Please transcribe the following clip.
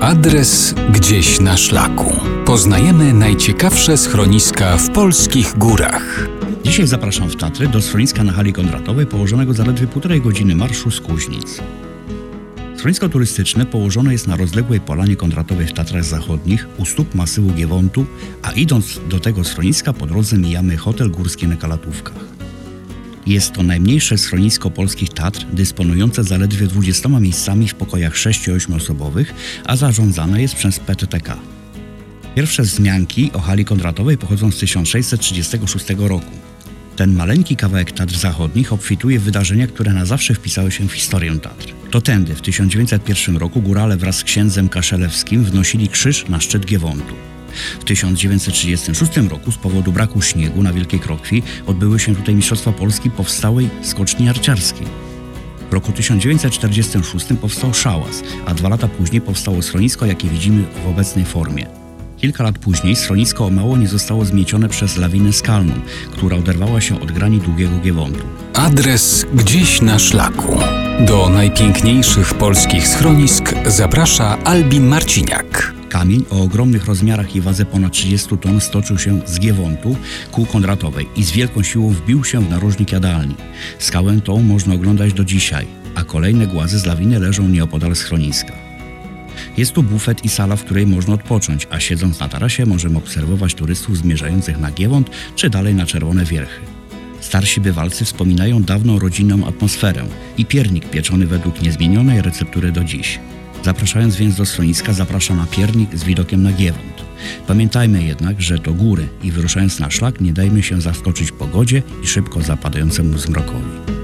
Adres gdzieś na szlaku. Poznajemy najciekawsze schroniska w polskich górach. Dzisiaj zapraszam w Tatry do schroniska na hali kondratowej położonego zaledwie półtorej godziny marszu z Kuźnic. Schronisko turystyczne położone jest na rozległej polanie kondratowej w Tatrach Zachodnich u stóp masywu Giewontu, a idąc do tego schroniska po drodze mijamy hotel górski na Kalatówkach. Jest to najmniejsze schronisko polskich Tatr, dysponujące zaledwie 20 miejscami w pokojach 6-8 osobowych, a zarządzane jest przez PTTK. Pierwsze wzmianki o hali kondratowej pochodzą z 1636 roku. Ten maleńki kawałek Tatr Zachodnich obfituje w wydarzenia, które na zawsze wpisały się w historię Tatr. To tędy w 1901 roku górale wraz z księdzem Kaszelewskim wnosili krzyż na szczyt Giewontu. W 1936 roku z powodu braku śniegu na Wielkiej Krokwi odbyły się tutaj Mistrzostwa Polski powstałej skoczni narciarskiej. W roku 1946 powstał szałas, a dwa lata później powstało schronisko, jakie widzimy w obecnej formie. Kilka lat później schronisko o mało nie zostało zmiecione przez lawinę skalną, która oderwała się od grani długiego Giewontu. Adres gdzieś na szlaku. Do najpiękniejszych polskich schronisk zaprasza Albin Marciniak. Kamień o ogromnych rozmiarach i wadze ponad 30 ton stoczył się z Giewontu ku Kondratowej i z wielką siłą wbił się w narożnik jadalni. Skałę tą można oglądać do dzisiaj, a kolejne głazy z lawiny leżą nieopodal schroniska. Jest tu bufet i sala, w której można odpocząć, a siedząc na tarasie możemy obserwować turystów zmierzających na Giewont czy dalej na Czerwone Wierchy. Starsi bywalcy wspominają dawną rodzinną atmosferę i piernik pieczony według niezmienionej receptury do dziś. Zapraszając więc do schroniska, zapraszam na piernik z widokiem na Giewont. Pamiętajmy jednak, że to góry i wyruszając na szlak nie dajmy się zaskoczyć pogodzie i szybko zapadającemu zmrokowi.